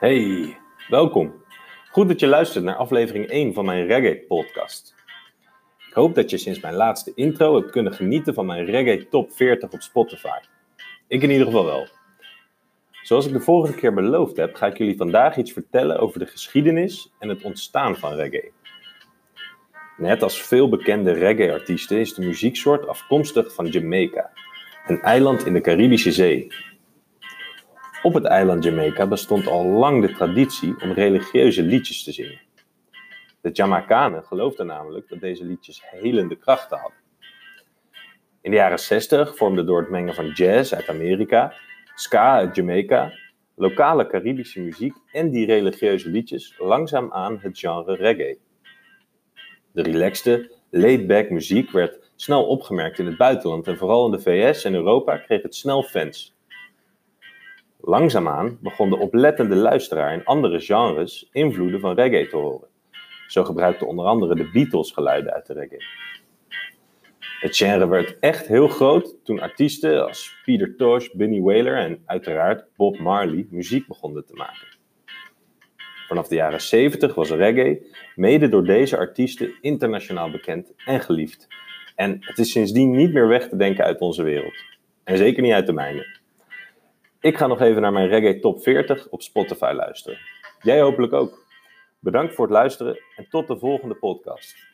Hey, welkom. Goed dat je luistert naar aflevering 1 van mijn Reggae podcast. Ik hoop dat je sinds mijn laatste intro hebt kunnen genieten van mijn Reggae Top 40 op Spotify. Ik in ieder geval wel. Zoals ik de vorige keer beloofd heb, ga ik jullie vandaag iets vertellen over de geschiedenis en het ontstaan van reggae. Net als veel bekende reggae-artiesten is de muzieksoort afkomstig van Jamaica, een eiland in de Caribische Zee. Op het eiland Jamaica bestond al lang de traditie om religieuze liedjes te zingen. De Jamaicanen geloofden namelijk dat deze liedjes helende krachten hadden. In de jaren 60 vormde door het mengen van jazz uit Amerika, ska uit Jamaica, lokale Caribische muziek en die religieuze liedjes langzaamaan het genre reggae. De relaxte, laid-back muziek werd snel opgemerkt in het buitenland en vooral in de VS en Europa kreeg het snel fans. Langzaamaan begon de oplettende luisteraar in andere genres invloeden van reggae te horen. Zo gebruikten onder andere de Beatles geluiden uit de reggae. Het genre werd echt heel groot toen artiesten als Peter Tosh, Bunny Wailer en uiteraard Bob Marley muziek begonnen te maken. Vanaf de jaren 70 was reggae, mede door deze artiesten, internationaal bekend en geliefd. En het is sindsdien niet meer weg te denken uit onze wereld. En zeker niet uit de mijne. Ik ga nog even naar mijn reggae top 40 op Spotify luisteren. Jij hopelijk ook. Bedankt voor het luisteren en tot de volgende podcast.